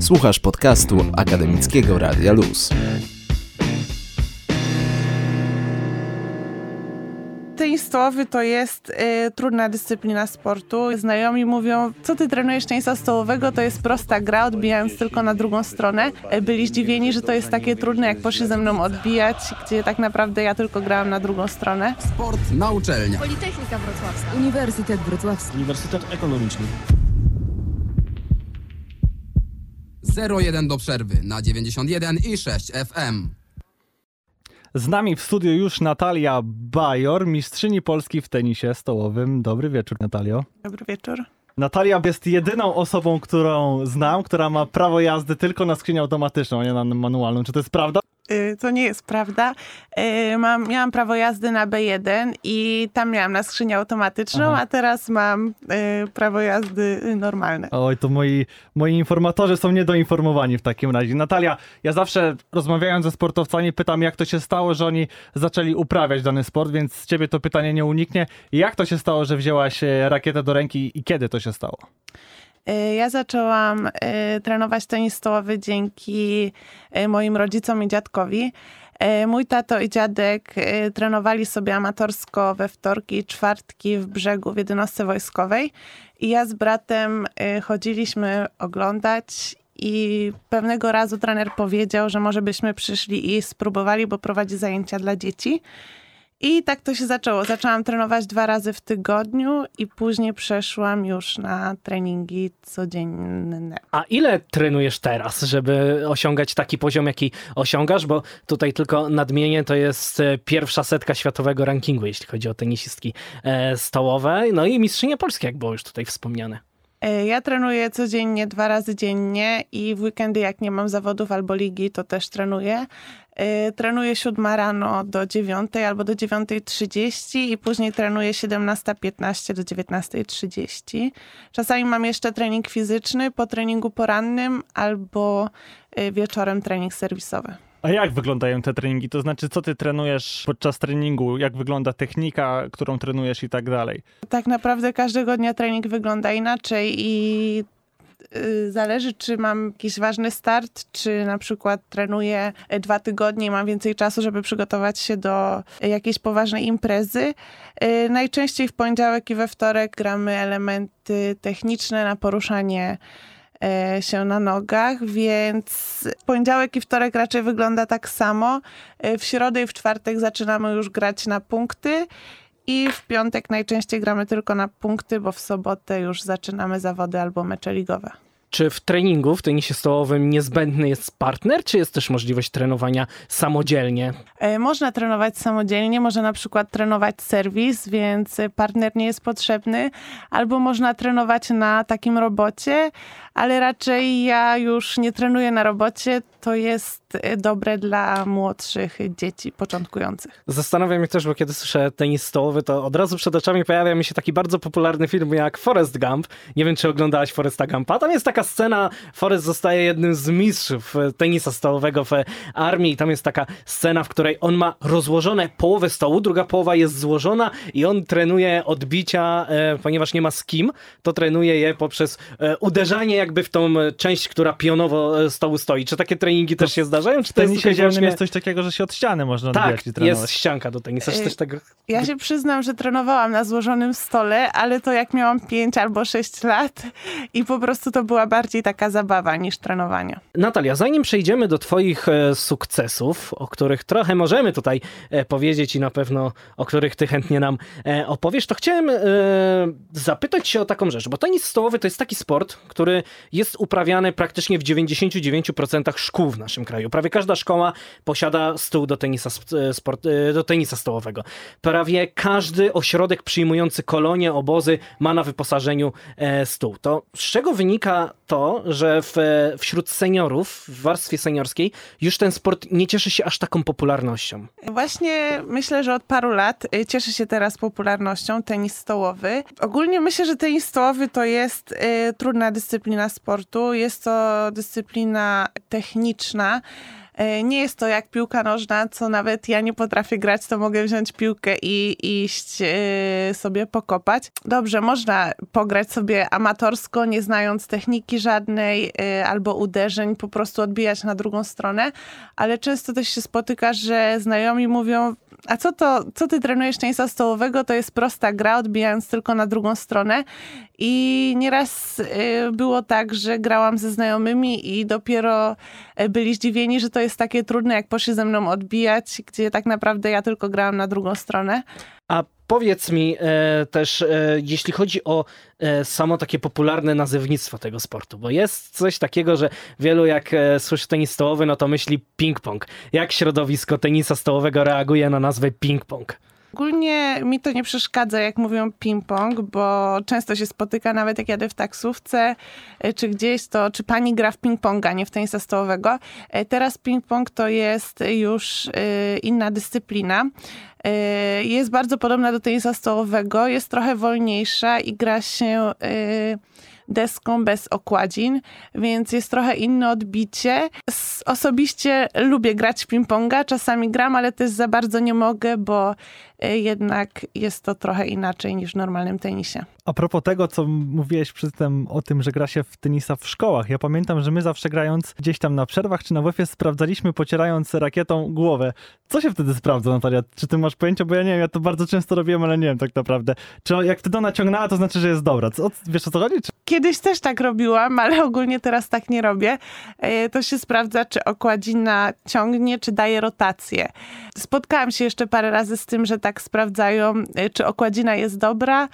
Słuchasz podcastu Akademickiego Radia Luz. tenis stołowy to jest y, trudna dyscyplina sportu. Znajomi mówią, co ty trenujesz tenisa stołowego, to jest prosta gra, odbijając tylko na drugą stronę. Y, byli zdziwieni, że to jest takie trudne, jak poszli ze mną odbijać, gdzie tak naprawdę ja tylko grałam na drugą stronę. Sport na uczelnia. Politechnika Wrocławska. Uniwersytet Wrocławski. Uniwersytet Ekonomiczny. 0-1 do przerwy na 91 i 6 FM. Z nami w studiu już Natalia Bajor, mistrzyni Polski w tenisie stołowym. Dobry wieczór, Natalio. Dobry wieczór. Natalia jest jedyną osobą, którą znam, która ma prawo jazdy tylko na skrzynię automatyczną, a nie na manualną. Czy to jest prawda? Y, to nie jest prawda. Y, mam, miałam prawo jazdy na B1 i tam miałam na skrzynię automatyczną, Aha. a teraz mam y, prawo jazdy normalne. Oj, to moi, moi informatorzy są niedoinformowani w takim razie. Natalia, ja zawsze rozmawiając ze sportowcami pytam, jak to się stało, że oni zaczęli uprawiać dany sport, więc z ciebie to pytanie nie uniknie. Jak to się stało, że wzięłaś rakietę do ręki i kiedy to się stało? Y, ja zaczęłam y, trenować tenis stołowy dzięki y, moim rodzicom i dziadkowi. Mój tato i dziadek trenowali sobie amatorsko we wtorki i czwartki w brzegu w jednostce wojskowej. I ja z bratem chodziliśmy oglądać i pewnego razu trener powiedział, że może byśmy przyszli i spróbowali, bo prowadzi zajęcia dla dzieci. I tak to się zaczęło. Zaczęłam trenować dwa razy w tygodniu i później przeszłam już na treningi codzienne. A ile trenujesz teraz, żeby osiągać taki poziom, jaki osiągasz? Bo tutaj tylko nadmienię, to jest e, pierwsza setka światowego rankingu, jeśli chodzi o tenisistki e, stołowe. No i mistrzynie Polski, jak było już tutaj wspomniane. E, ja trenuję codziennie, dwa razy dziennie i w weekendy, jak nie mam zawodów albo ligi, to też trenuję. Y, trenuję 7 rano do 9 albo do 9.30 i później trenuję 17.15 do 19.30. Czasami mam jeszcze trening fizyczny po treningu porannym albo y, wieczorem trening serwisowy. A jak wyglądają te treningi? To znaczy, co ty trenujesz podczas treningu? Jak wygląda technika, którą trenujesz i tak dalej? Tak naprawdę każdego dnia trening wygląda inaczej i zależy, czy mam jakiś ważny start, czy na przykład trenuję dwa tygodnie i mam więcej czasu, żeby przygotować się do jakiejś poważnej imprezy. Y, najczęściej w poniedziałek i we wtorek gramy elementy techniczne na poruszanie y, się na nogach, więc poniedziałek i wtorek raczej wygląda tak samo. W środę i w czwartek zaczynamy już grać na punkty i w piątek najczęściej gramy tylko na punkty, bo w sobotę już zaczynamy zawody albo mecze ligowe. Czy w treningu, w tenisie stołowym niezbędny jest partner, czy jest też możliwość trenowania samodzielnie? E, można trenować samodzielnie, można na przykład trenować serwis, więc partner nie jest potrzebny, albo można trenować na takim robocie, ale raczej ja już nie trenuję na robocie, to jest e, dobre dla młodszych dzieci początkujących. Zastanawiam się też, bo kiedy słyszę tenis stołowy, to od razu przed oczami pojawia mi się taki bardzo popularny film jak Forrest Gump. Nie wiem, czy oglądałaś Forresta Gumpa. Tam jest taka scena, Forrest zostaje jednym z mistrzów e, tenisa stołowego w armii i tam jest taka scena, w której on ma rozłożone połowę stołu, druga połowa jest złożona i on trenuje odbicia, e, ponieważ nie ma z kim, to trenuje je poprzez uderzanie jakby w tą część, która pionowo stołu stoi. Czy takie treningi też się zdarzają? Czy to jest wyłącznie... jest coś takiego, że się od ściany można tak, odbijać i trenować? jest ścianka do tenisa. Czy też tego... Ja się przyznam, że trenowałam na złożonym stole, ale to jak miałam 5 albo 6 lat i po prostu to była bardziej taka zabawa niż trenowanie. Natalia, zanim przejdziemy do twoich e, sukcesów, o których trochę możemy tutaj e, powiedzieć i na pewno o których ty chętnie nam e, opowiesz, to chciałem zapytać się o taką rzecz, bo tenis stołowy to jest taki sport, który jest uprawiany praktycznie w 99% szkół szkół w naszym kraju. Prawie każda szkoła posiada stół do tenisa, e, sport, e, do tenisa stołowego. Prawie każdy ośrodek przyjmujący kolonie, obozy ma na wyposażeniu e, stół. To z czego wynika to, że w, wśród seniorów, w warstwie seniorskiej, już ten sport nie cieszy się aż taką popularnością? Właśnie myślę, że od paru lat cieszy się teraz popularnością tenis stołowy. Ogólnie myślę, że tenis stołowy to jest trudna dyscyplina sportu. Jest to dyscyplina techniczna Nie jest to jak piłka nożna, co nawet ja nie potrafię grać, to mogę wziąć piłkę i iść e, sobie pokopać. Dobrze, można pograć sobie amatorsko, nie znając techniki żadnej e, albo uderzeń, po prostu odbijać na drugą stronę, ale często też się spotyka, że znajomi mówią, a co to, co ty trenujesz tenisa stołowego, to jest prosta gra, odbijając tylko na drugą stronę. I nieraz y, było tak, że grałam ze znajomymi i dopiero y, byli zdziwieni, że to jest takie trudne, jak poszli ze mną odbijać, gdzie tak naprawdę ja tylko grałam na drugą stronę. A powiedz mi e, też, e, jeśli chodzi o e, samo takie popularne nazewnictwo tego sportu, bo jest coś takiego, że wielu jak słyszy tenis stołowy, no to myśli ping-pong. Jak środowisko tenisa stołowego reaguje na nazwę ping-pong? Ogólnie mi to nie przeszkadza, jak mówią ping-pong, bo często się spotyka, nawet jak jadę w taksówce e, czy gdzieś, to czy pani gra w ping-ponga, nie w tenisa stołowego. E, Teraz ping-pong to jest już e, inna dyscyplina. Jest bardzo podobna do tenisa stołowego, jest trochę wolniejsza i gra się deską bez okładzin, więc jest trochę inne odbicie. Osobiście lubię grać w ping-ponga, czasami gram, ale też za bardzo nie mogę, bo jednak jest to trochę inaczej niż w normalnym tenisie. A propos tego, co mówiłeś przy tym o tym, że gra się w tenisa w szkołach. Ja pamiętam, że my zawsze grając gdzieś tam na przerwach czy na WF sprawdzaliśmy, pocierając rakietą głowę. Co się wtedy sprawdza, Natalia? Czy ty masz pojęcie? Bo ja nie wiem, ja to bardzo często robiłem, ale nie wiem tak naprawdę. Czy jak wtedy ona ciągnęła, to znaczy, że jest dobra. Co, wiesz o co chodzi? Czy... Kiedyś też tak robiłam, ale ogólnie teraz tak nie robię. E, To się sprawdza, czy okładzina ciągnie, czy daje rotację. Spotkałam się jeszcze parę razy z tym, że tak sprawdzają, e, czy okładzina jest dobra,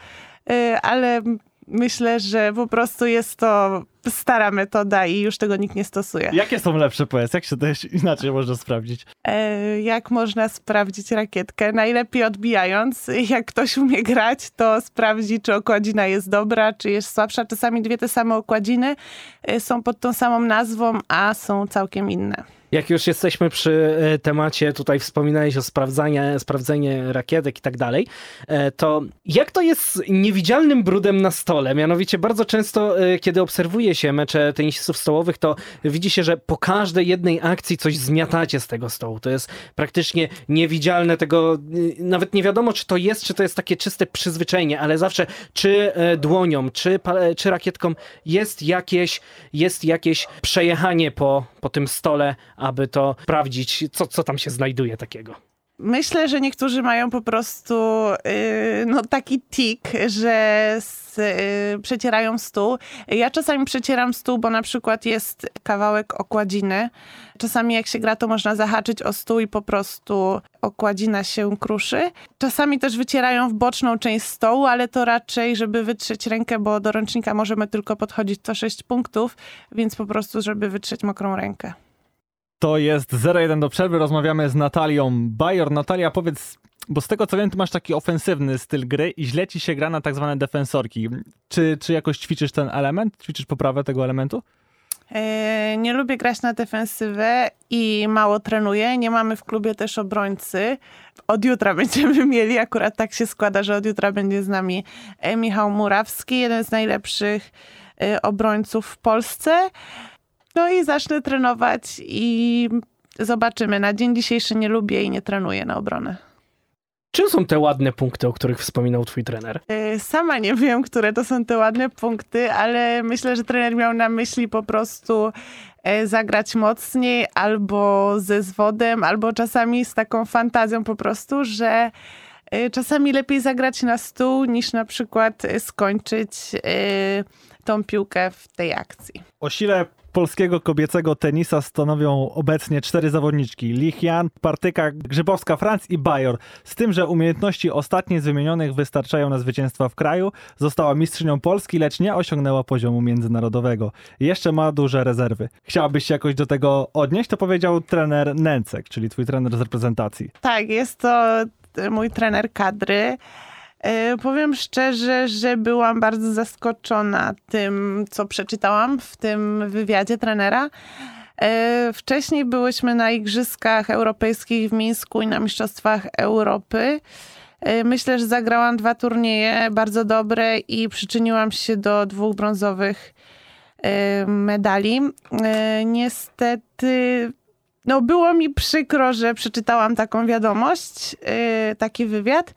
e, ale myślę, że po prostu jest to stara metoda i już tego nikt nie stosuje. Jakie są lepsze powiedz? Jak się to inaczej można sprawdzić? E, Jak można sprawdzić rakietkę? Najlepiej odbijając. Jak ktoś umie grać, to sprawdzi, czy okładzina jest dobra, czy jest słabsza. Czasami dwie te same okładziny e, są pod tą samą nazwą, a są całkiem inne. Jak już jesteśmy przy e, temacie, tutaj wspominałeś o sprawdzanie, sprawdzenie rakietek i tak dalej, e, to jak to jest z niewidzialnym brudem na stole? Mianowicie bardzo często, e, kiedy obserwuje się mecze tenisistów stołowych, to widzi się, że po każdej jednej akcji coś zmiatacie z tego stołu. To jest praktycznie niewidzialne tego, nawet nie wiadomo, czy to jest, czy to jest takie czyste przyzwyczajenie, ale zawsze czy dłonią, czy, czy rakietką jest jakieś, jest jakieś przejechanie po, po tym stole, aby to sprawdzić, co, co tam się znajduje takiego. Myślę, że niektórzy mają po prostu yy, no, taki tik, że s, yy, przecierają stół. Ja czasami przecieram stół, bo na przykład jest kawałek okładziny. Czasami jak się gra, to można zahaczyć o stół i po prostu okładzina się kruszy. Czasami też wycierają w boczną część stołu, ale to raczej, żeby wytrzeć rękę, bo do ręcznika możemy tylko podchodzić co 6 punktów, więc po prostu, żeby wytrzeć mokrą rękę. To jest 0-1 do przerwy. Rozmawiamy z Natalią Bajor. Natalia, powiedz, bo z tego co wiem, ty masz taki ofensywny styl gry i źle ci się gra na tak zwane defensorki. Czy, czy jakoś ćwiczysz ten element? Ćwiczysz poprawę tego elementu? E, Nie lubię grać na defensywę i mało trenuję. Nie mamy w klubie też obrońcy. Od jutra będziemy mieli, akurat tak się składa, że od jutra będzie z nami e, Michał Murawski, jeden z najlepszych e, obrońców w Polsce. No i zacznę trenować i zobaczymy. Na dzień dzisiejszy nie lubię i nie trenuję na obronę. Czym są te ładne punkty, o których wspominał twój trener? E, Sama nie wiem, które to są te ładne punkty, ale myślę, że trener miał na myśli po prostu e, zagrać mocniej albo ze zwodem, albo czasami z taką fantazją po prostu, że e, czasami lepiej zagrać na stół niż na przykład skończyć tą piłkę w tej akcji. O sile polskiego kobiecego tenisa stanowią obecnie cztery zawodniczki. Lichian, Partyka, Grzybowska, Franc i Bajor. Z tym, że umiejętności ostatniej z wymienionych wystarczają na zwycięstwa w kraju, została mistrzynią Polski, lecz nie osiągnęła poziomu międzynarodowego. Jeszcze ma duże rezerwy. Chciałabyś się jakoś do tego odnieść? To powiedział trener Nęcek, czyli twój trener z reprezentacji. Tak, jest to mój trener kadry. E, Powiem szczerze, że byłam bardzo zaskoczona tym, co przeczytałam w tym wywiadzie trenera. E, Wcześniej byłyśmy na Igrzyskach Europejskich w Mińsku i na Mistrzostwach Europy. E, Myślę, że zagrałam dwa turnieje bardzo dobre i przyczyniłam się do dwóch brązowych medali. Niestety no było mi przykro, że przeczytałam taką wiadomość, taki wywiad.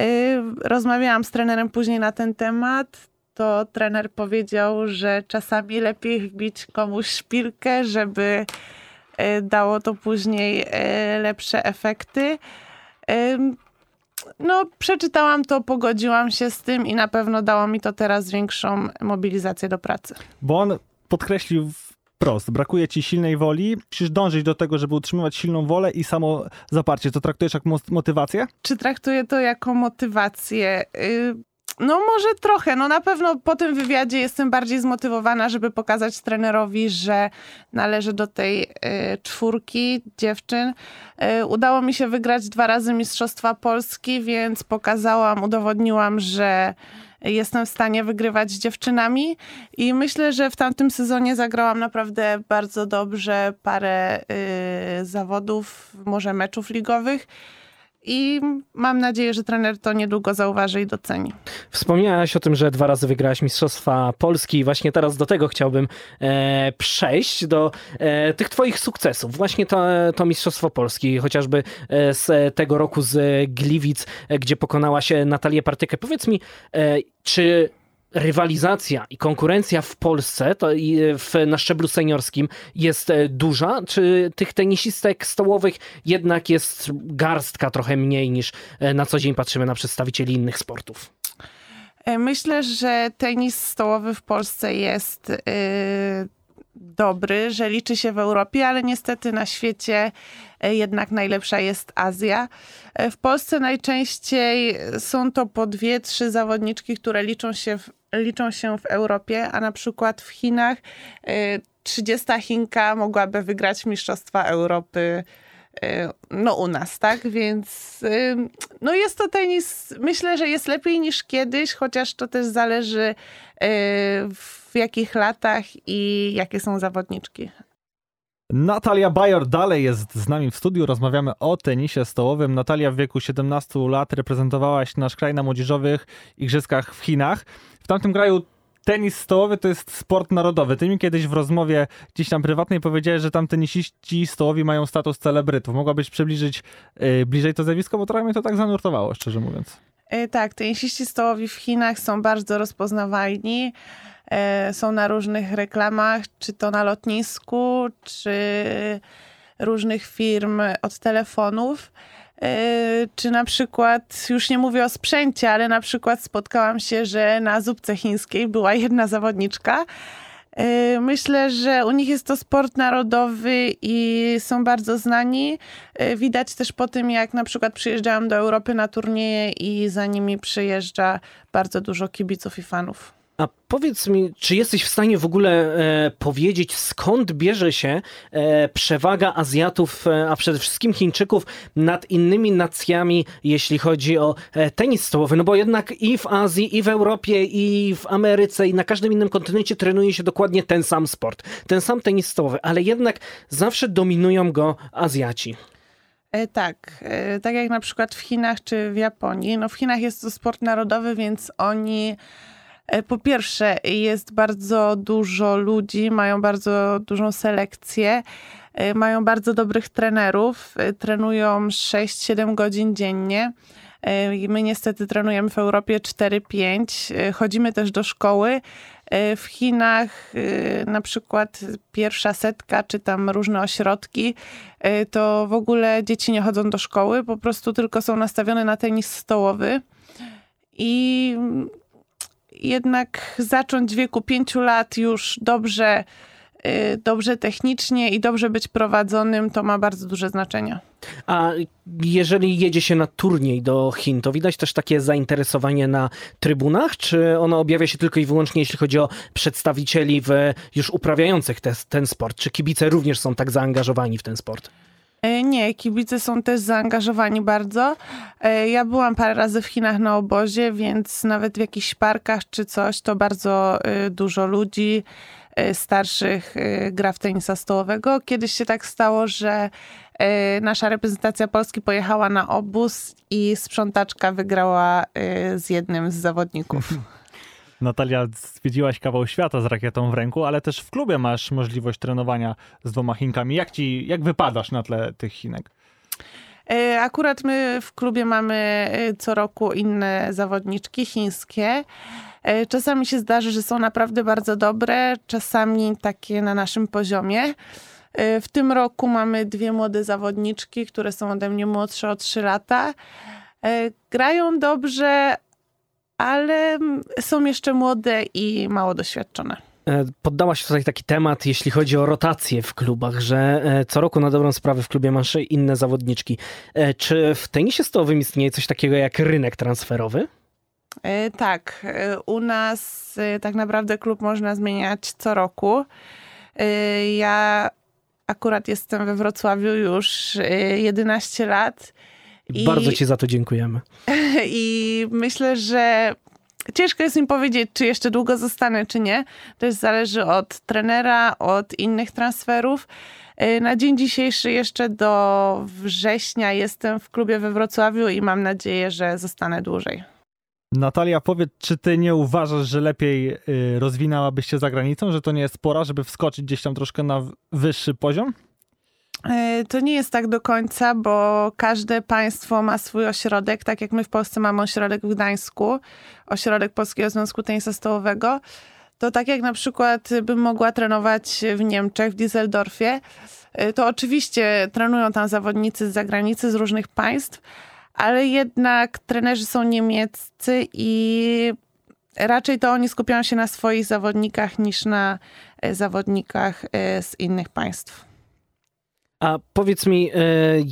Y, rozmawiałam z trenerem później na ten temat. To trener powiedział, że czasami lepiej wbić komuś szpilkę, żeby y, dało to później y, lepsze efekty. No, przeczytałam to, pogodziłam się z tym i na pewno dało mi to teraz większą mobilizację do pracy. Bo on podkreślił wprost, brakuje ci silnej woli, musisz dążyć do tego, żeby utrzymywać silną wolę i samo zaparcie. To traktujesz jak mo- motywację? Czy traktuję to jako motywację? Y, No może trochę. No na pewno po tym wywiadzie jestem bardziej zmotywowana, żeby pokazać trenerowi, że należy do tej y, czwórki dziewczyn. Y, Udało mi się wygrać dwa razy Mistrzostwa Polski, więc pokazałam, udowodniłam, że jestem w stanie wygrywać z dziewczynami i myślę, że w tamtym sezonie zagrałam naprawdę bardzo dobrze parę y, zawodów, może meczów ligowych. I mam nadzieję, że trener to niedługo zauważy i doceni. Wspomniałaś o tym, że dwa razy wygrałaś Mistrzostwa Polski i właśnie teraz do tego chciałbym e, przejść, do e, tych twoich sukcesów. Właśnie to, to Mistrzostwo Polski, chociażby e, z tego roku z Gliwic, e, gdzie pokonałaś e, Natalię Partykę. Powiedz mi, e, czy rywalizacja i konkurencja w Polsce to i e, w, na szczeblu seniorskim jest e, duża? Czy tych tenisistek stołowych jednak jest garstka trochę mniej niż e, na co dzień patrzymy na przedstawicieli innych sportów? Myślę, że tenis stołowy w Polsce jest y, dobry, że liczy się w Europie, ale niestety na świecie jednak najlepsza jest Azja. W Polsce najczęściej są to po dwie, trzy zawodniczki, które liczą się w, liczą się w Europie, a na przykład w Chinach e, 30 Chinka mogłaby wygrać Mistrzostwa Europy e, no u nas, tak? Więc ym, no jest to tenis, myślę, że jest lepiej niż kiedyś, chociaż to też zależy y, w jakich latach i jakie są zawodniczki. Natalia Bajor dalej jest z nami w studiu. Rozmawiamy o tenisie stołowym. Natalia w wieku 17 lat reprezentowałaś nasz kraj na młodzieżowych igrzyskach w Chinach. W tamtym kraju tenis stołowy to jest sport narodowy. Ty mi kiedyś w rozmowie gdzieś tam prywatnej powiedziałeś, że tam tenisiści stołowi mają status celebrytów. Mogłabyś przybliżyć y, bliżej to zjawisko, bo trochę mnie to tak zanurtowało, szczerze mówiąc. Y, tak, tenisiści stołowi w Chinach są bardzo rozpoznawalni. Y, Są na różnych reklamach, czy to na lotnisku, czy różnych firm od telefonów. Y, Czy na przykład, już nie mówię o sprzęcie, ale na przykład spotkałam się, że na zupce chińskiej była jedna zawodniczka. Y, Myślę, że u nich jest to sport narodowy i są bardzo znani. Widać też po tym, jak na przykład przyjeżdżałam do Europy na turnieje i za nimi przyjeżdża bardzo dużo kibiców i fanów. A powiedz mi, czy jesteś w stanie w ogóle e, powiedzieć, skąd bierze się e, przewaga Azjatów, e, a przede wszystkim Chińczyków nad innymi nacjami, jeśli chodzi o e, tenis stołowy? No bo jednak i w Azji, i w Europie, i w Ameryce, i na każdym innym kontynencie trenuje się dokładnie ten sam sport, ten sam tenis stołowy, ale jednak zawsze dominują go Azjaci. E, Tak, e, tak jak na przykład w Chinach czy w Japonii. No w Chinach jest to sport narodowy, więc oni po pierwsze jest bardzo dużo ludzi, mają bardzo dużą selekcję, e, mają bardzo dobrych trenerów, e, trenują 6-7 godzin dziennie. E, My niestety trenujemy w Europie 4-5, e, chodzimy też do szkoły. E, W Chinach e, na przykład pierwsza setka, czy tam różne ośrodki, e, to w ogóle dzieci nie chodzą do szkoły, po prostu tylko są nastawione na tenis stołowy. I jednak zacząć w wieku pięciu lat już dobrze, e, dobrze technicznie i dobrze być prowadzonym, to ma bardzo duże znaczenie. A jeżeli jedzie się na turniej do Chin, to widać też takie zainteresowanie na trybunach, czy ono objawia się tylko i wyłącznie, jeśli chodzi o przedstawicieli w, już uprawiających te, ten sport? Czy kibice również są tak zaangażowani w ten sport? E, Nie, kibice są też zaangażowani bardzo. E, Ja byłam parę razy w Chinach na obozie, więc nawet w jakichś parkach czy coś, to bardzo e, dużo ludzi starszych gra w tenisa stołowego. Kiedyś się tak stało, że nasza reprezentacja Polski pojechała na obóz i sprzątaczka wygrała z jednym z zawodników. Natalia, zwiedziłaś kawał świata z rakietą w ręku, ale też w klubie masz możliwość trenowania z dwoma Chinkami. Jak, ci, jak wypadasz na tle tych Chinek? E, Akurat my w klubie mamy e, co roku inne zawodniczki chińskie. E, Czasami się zdarzy, że są naprawdę bardzo dobre, czasami takie na naszym poziomie. W tym roku mamy dwie młode zawodniczki, które są ode mnie młodsze o 3 lata. Grają dobrze, ale są jeszcze młode i mało doświadczone. E, Poddałaś tutaj taki temat, jeśli chodzi o rotację w klubach, że e, co roku na dobrą sprawę w klubie masz inne zawodniczki. E, Czy w tenisie stołowym istnieje coś takiego jak rynek transferowy? Tak, u nas tak naprawdę klub można zmieniać co roku. Ja akurat jestem we Wrocławiu już e, 11 lat I bardzo ci za to dziękujemy. i myślę, że ciężko jest mi powiedzieć, czy jeszcze długo zostanę, czy nie. To jest zależy od trenera, od innych transferów. E, Na dzień dzisiejszy jeszcze do września jestem w klubie we Wrocławiu i mam nadzieję, że zostanę dłużej. Natalia, powiedz, czy ty nie uważasz, że lepiej y, rozwinęłabyś się za granicą, że to nie jest pora, żeby wskoczyć gdzieś tam troszkę na wyższy poziom? E, To nie jest tak do końca, bo każde państwo ma swój ośrodek, tak jak my w Polsce mamy ośrodek w Gdańsku, ośrodek Polskiego Związku Tenisa Stołowego. To tak jak na przykład bym mogła trenować w Niemczech, w Düsseldorfie, e, to oczywiście trenują tam zawodnicy z zagranicy, z różnych państw, ale jednak trenerzy są niemieccy i raczej to oni skupiają się na swoich zawodnikach niż na e, zawodnikach z innych państw. A powiedz mi, e,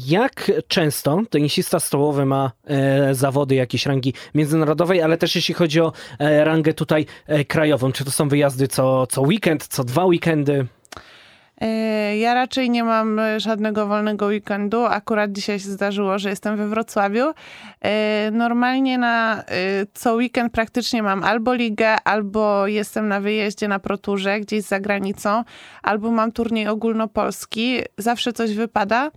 jak często tenisista stołowy ma e, zawody jakiejś rangi międzynarodowej, ale też jeśli chodzi o e, rangę tutaj krajową? Czy to są wyjazdy co, co weekend, co dwa weekendy? E, Ja raczej nie mam e, żadnego wolnego weekendu. Akurat dzisiaj się zdarzyło, że jestem we Wrocławiu. E, Normalnie na co weekend praktycznie mam albo ligę, albo jestem na wyjeździe na proturze gdzieś za granicą, albo mam turniej ogólnopolski. Zawsze coś wypada.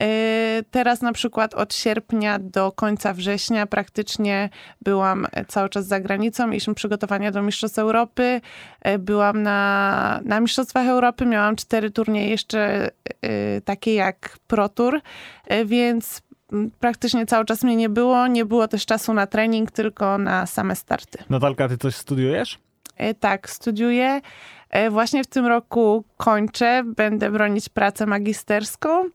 E, Teraz na przykład od sierpnia do końca września praktycznie byłam e, cały czas za granicą. Mieliśmy przygotowania do Mistrzostw Europy. E, Byłam na, na Mistrzostwach Europy, miałam cztery turnieje jeszcze e, takie jak Pro Tour, więc praktycznie cały czas mnie nie było. Nie było też czasu na trening, tylko na same starty. Natalka, ty coś studiujesz? Tak, studiuję. Właśnie w tym roku kończę. Będę bronić pracę magisterską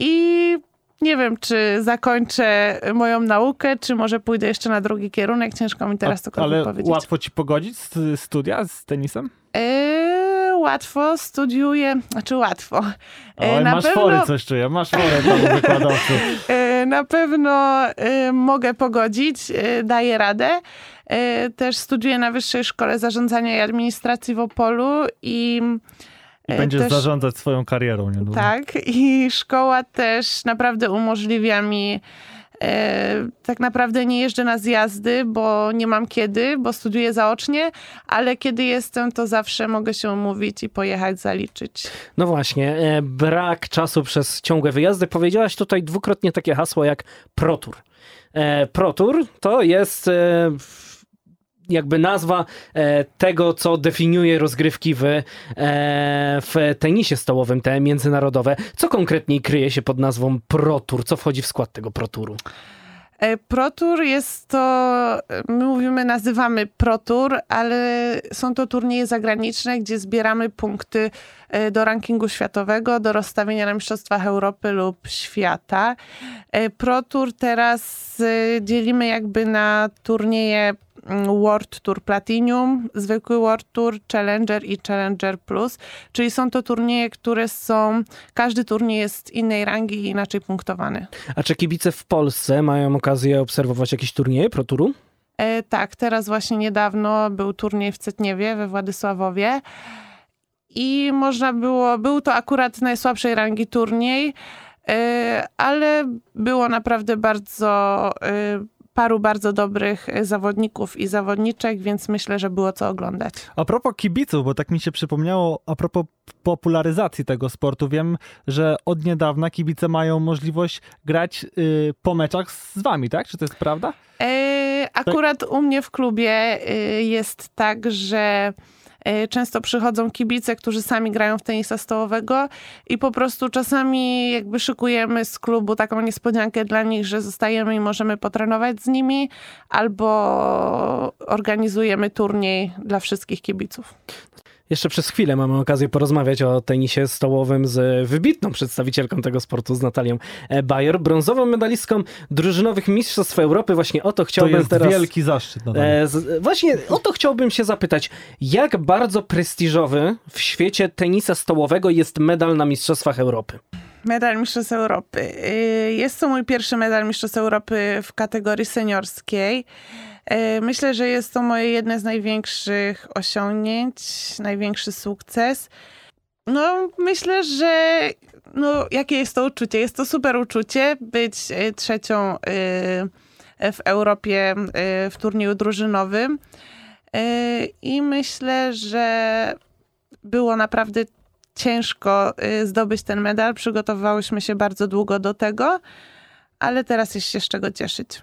i nie wiem, czy zakończę moją naukę, czy może pójdę jeszcze na drugi kierunek. Ciężko mi teraz A- cokolwiek Ale powiedzieć. łatwo ci pogodzić st- studia z tenisem? E, łatwo studiuję, znaczy łatwo. E, Oj, masz pewno- fory, coś czuję, masz fory tam wykładowcy. E, Na pewno mogę pogodzić, daję radę. Też studiuję na Wyższej Szkole Zarządzania i Administracji w Opolu i I e, będziesz też, zarządzać swoją karierą niedługo. Tak, i szkoła też naprawdę umożliwia mi e, tak naprawdę nie jeżdżę na zjazdy, bo nie mam kiedy, bo studiuję zaocznie, ale kiedy jestem, to zawsze mogę się umówić i pojechać zaliczyć. No właśnie, e, brak czasu przez ciągłe wyjazdy. Powiedziałaś tutaj dwukrotnie takie hasło jak protur. E, Protur to jest e, jakby nazwa e, tego, co definiuje rozgrywki w, e, w tenisie stołowym, te międzynarodowe. Co konkretnie kryje się pod nazwą protur? Co wchodzi w skład tego proturu? E, ProTour jest to, my mówimy, nazywamy ProTour, ale są to turnieje zagraniczne, gdzie zbieramy punkty do rankingu światowego, do rozstawienia na Mistrzostwach Europy lub świata. ProTour teraz dzielimy jakby na turnieje World Tour Platinum, zwykły World Tour, Challenger i Challenger Plus, czyli są to turnieje, które są, każdy turniej jest innej rangi i inaczej punktowany. A czy kibice w Polsce mają okazję obserwować jakieś turnieje proturu? E, tak, teraz właśnie niedawno był turniej w Cetniewie we Władysławowie i można było, był to akurat najsłabszej rangi turniej, e, ale było naprawdę bardzo, e, paru bardzo dobrych e, zawodników i zawodniczek, więc myślę, że było co oglądać. A propos kibiców, bo tak mi się przypomniało, a propos popularyzacji tego sportu, wiem, że od niedawna kibice mają możliwość grać y, po meczach z wami, tak? Czy to jest prawda? E, Akurat u mnie w klubie y, jest tak, że y, często przychodzą kibice, którzy sami grają w tenisa stołowego i po prostu czasami jakby szykujemy z klubu taką niespodziankę dla nich, że zostajemy i możemy potrenować z nimi, albo organizujemy turniej dla wszystkich kibiców. Jeszcze przez chwilę mamy okazję porozmawiać o tenisie stołowym z wybitną przedstawicielką tego sportu, z Natalią e, Bayer, brązową medalistką drużynowych Mistrzostw Europy. Właśnie o to To chciałbym jest teraz... wielki zaszczyt. E, z, właśnie o to chciałbym się zapytać. Jak bardzo prestiżowy w świecie tenisa stołowego jest medal na Mistrzostwach Europy? Medal Mistrzostw Europy. Y, Jest to mój pierwszy medal Mistrzostw Europy w kategorii seniorskiej. Y, Myślę, że jest to moje jedne z największych osiągnięć, największy sukces. No, myślę, że no, jakie jest to uczucie? Jest to super uczucie być y, trzecią y, w Europie w turnieju drużynowym. I myślę, że było naprawdę ciężko zdobyć ten medal. Przygotowywałyśmy się bardzo długo do tego, ale teraz jest się z czego cieszyć.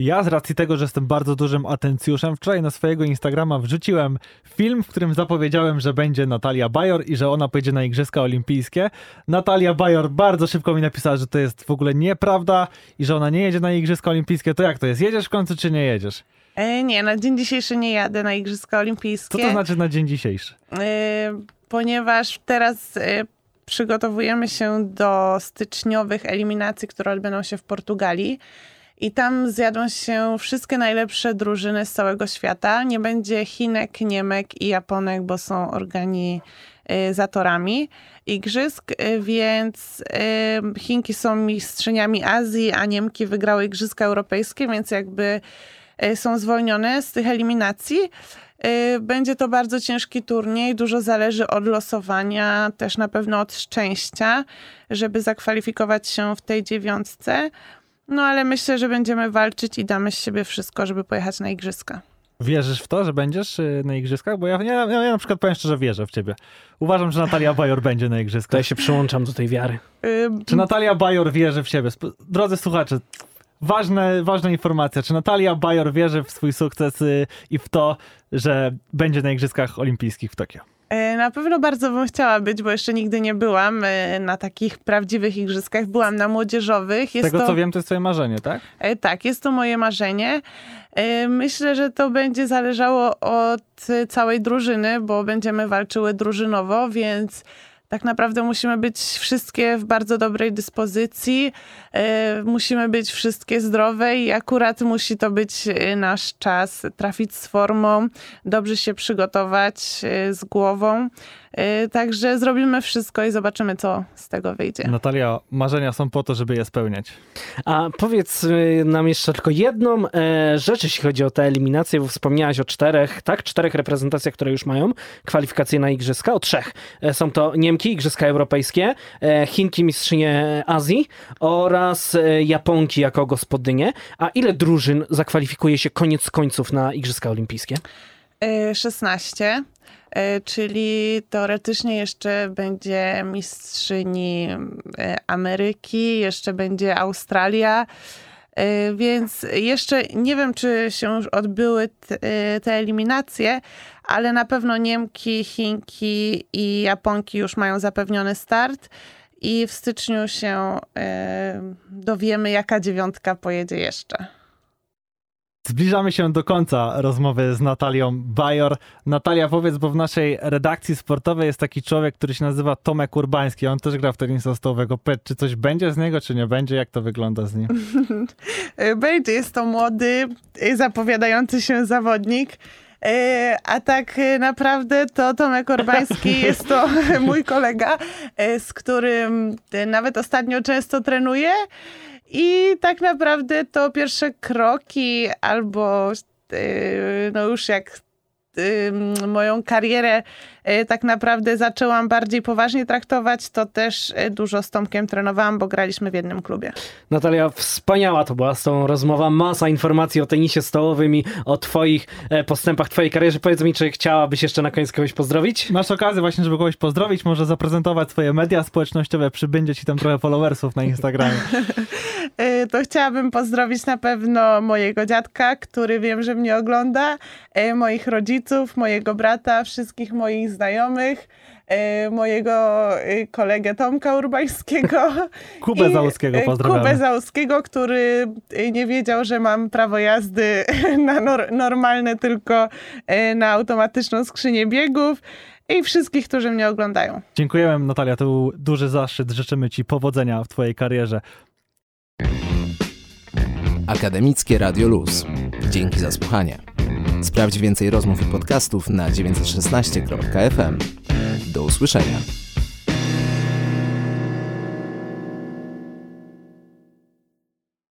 Ja z racji tego, że jestem bardzo dużym atencjuszem, wczoraj na swojego Instagrama wrzuciłem film, w którym zapowiedziałem, że będzie Natalia Bajor i że ona pojedzie na Igrzyska Olimpijskie. Natalia Bajor bardzo szybko mi napisała, że to jest w ogóle nieprawda i że ona nie jedzie na Igrzyska Olimpijskie. To jak to jest? Jedziesz w końcu czy nie jedziesz? E, nie, na dzień dzisiejszy nie jadę na Igrzyska Co Olimpijskie, to znaczy na dzień dzisiejszy? e, ponieważ teraz e, przygotowujemy się do styczniowych eliminacji, które odbędą się w Portugalii. I tam zjadą się wszystkie najlepsze drużyny z całego świata. Nie będzie Chinek, Niemek i Japonek, bo są organizatorami igrzysk, y, więc y, Chinki są mistrzyniami Azji, a Niemki wygrały Igrzyska Europejskie, więc jakby y, są zwolnione z tych eliminacji. Będzie to bardzo ciężki turniej, dużo zależy od losowania, też na pewno od szczęścia, żeby zakwalifikować się w tej dziewiątce. No ale myślę, że będziemy walczyć i damy z siebie wszystko, żeby pojechać na igrzyska. Wierzysz w to, że będziesz y, na Igrzyskach? Bo ja, ja, ja na przykład powiem szczerze, wierzę w ciebie. Uważam, że Natalia Bajor będzie na To Igrzyskach. ja się przyłączam do tej wiary. Czy Natalia Bajor wierzy w siebie? Drodzy słuchacze, ważne, ważna informacja. Czy Natalia Bajor wierzy w swój sukces y, i w to, że będzie na Igrzyskach Olimpijskich w Tokio? Y, Na pewno bardzo bym chciała być, bo jeszcze nigdy nie byłam y, na takich prawdziwych igrzyskach. Byłam na młodzieżowych. Z Jest tego to... co wiem, to jest twoje marzenie, tak? E, Tak, jest to moje marzenie. E, Myślę, że to będzie zależało od e, całej drużyny, bo będziemy walczyły drużynowo, więc tak naprawdę musimy być wszystkie w bardzo dobrej dyspozycji. E, Musimy być wszystkie zdrowe i akurat musi to być e, nasz czas. Trafić z formą, dobrze się przygotować e, z głową. E, Także zrobimy wszystko i zobaczymy, co z tego wyjdzie. Natalia, marzenia są po to, żeby je spełniać. A powiedz y, nam jeszcze tylko jedną e, rzecz, jeśli chodzi o te eliminacje, bo wspomniałaś o czterech, tak? Czterech reprezentacjach, które już mają kwalifikacje na Igrzyska. O trzech. E, są to Niemki, Igrzyska Europejskie, e, Chinki, mistrzynie Azji oraz Japonki jako gospodynie. A ile drużyn zakwalifikuje się koniec końców na Igrzyska Olimpijskie? E, 16, e, czyli teoretycznie jeszcze będzie mistrzyni e, Ameryki, jeszcze będzie Australia. E, Więc jeszcze nie wiem, czy się już odbyły te, e, eliminacje, ale na pewno Niemki, Chinki i Japonki już mają zapewniony start. I w styczniu się e, dowiemy, jaka dziewiątka pojedzie jeszcze. Zbliżamy się do końca rozmowy z Natalią Bajor. Natalia, powiedz, bo w naszej redakcji sportowej jest taki człowiek, który się nazywa Tomek Urbański. On też gra w tenisa stołowego. Czy coś będzie z niego, czy nie będzie? Jak to wygląda z nim? Będzie, jest to młody, zapowiadający się zawodnik. E, A tak e, naprawdę to Tomek Orbański jest to mój kolega, e, z którym nawet ostatnio często trenuję. I tak naprawdę to pierwsze kroki albo e, no już jak e, moją karierę tak naprawdę zaczęłam bardziej poważnie traktować, to też e, dużo z Tomkiem trenowałam, bo graliśmy w jednym klubie. Natalia, wspaniała to była z tą rozmowa. Masa informacji o tenisie stołowym i o twoich e, postępach, twojej karierze. Powiedz mi, czy chciałabyś jeszcze na koniec kogoś pozdrowić? Masz okazję właśnie, żeby kogoś pozdrowić, może zaprezentować swoje media społecznościowe, przybędzie ci tam trochę followersów na Instagramie. E, To chciałabym pozdrowić na pewno mojego dziadka, który wiem, że mnie ogląda, e, moich rodziców, mojego brata, wszystkich moich znajomych, e, mojego e, kolegę Tomka Urbańskiego. Kubę i, Załuskiego e, pozdrawiamy. Kubę Załuskiego, który e, nie wiedział, że mam prawo jazdy na nor- normalne, tylko e, na automatyczną skrzynię biegów. I wszystkich, którzy mnie oglądają. Dziękujemy Natalia, to był duży zaszczyt. Życzymy ci powodzenia w twojej karierze. Akademickie Radio Luz. Dzięki za słuchanie. Sprawdź więcej rozmów i podcastów na 916.fm. Do usłyszenia.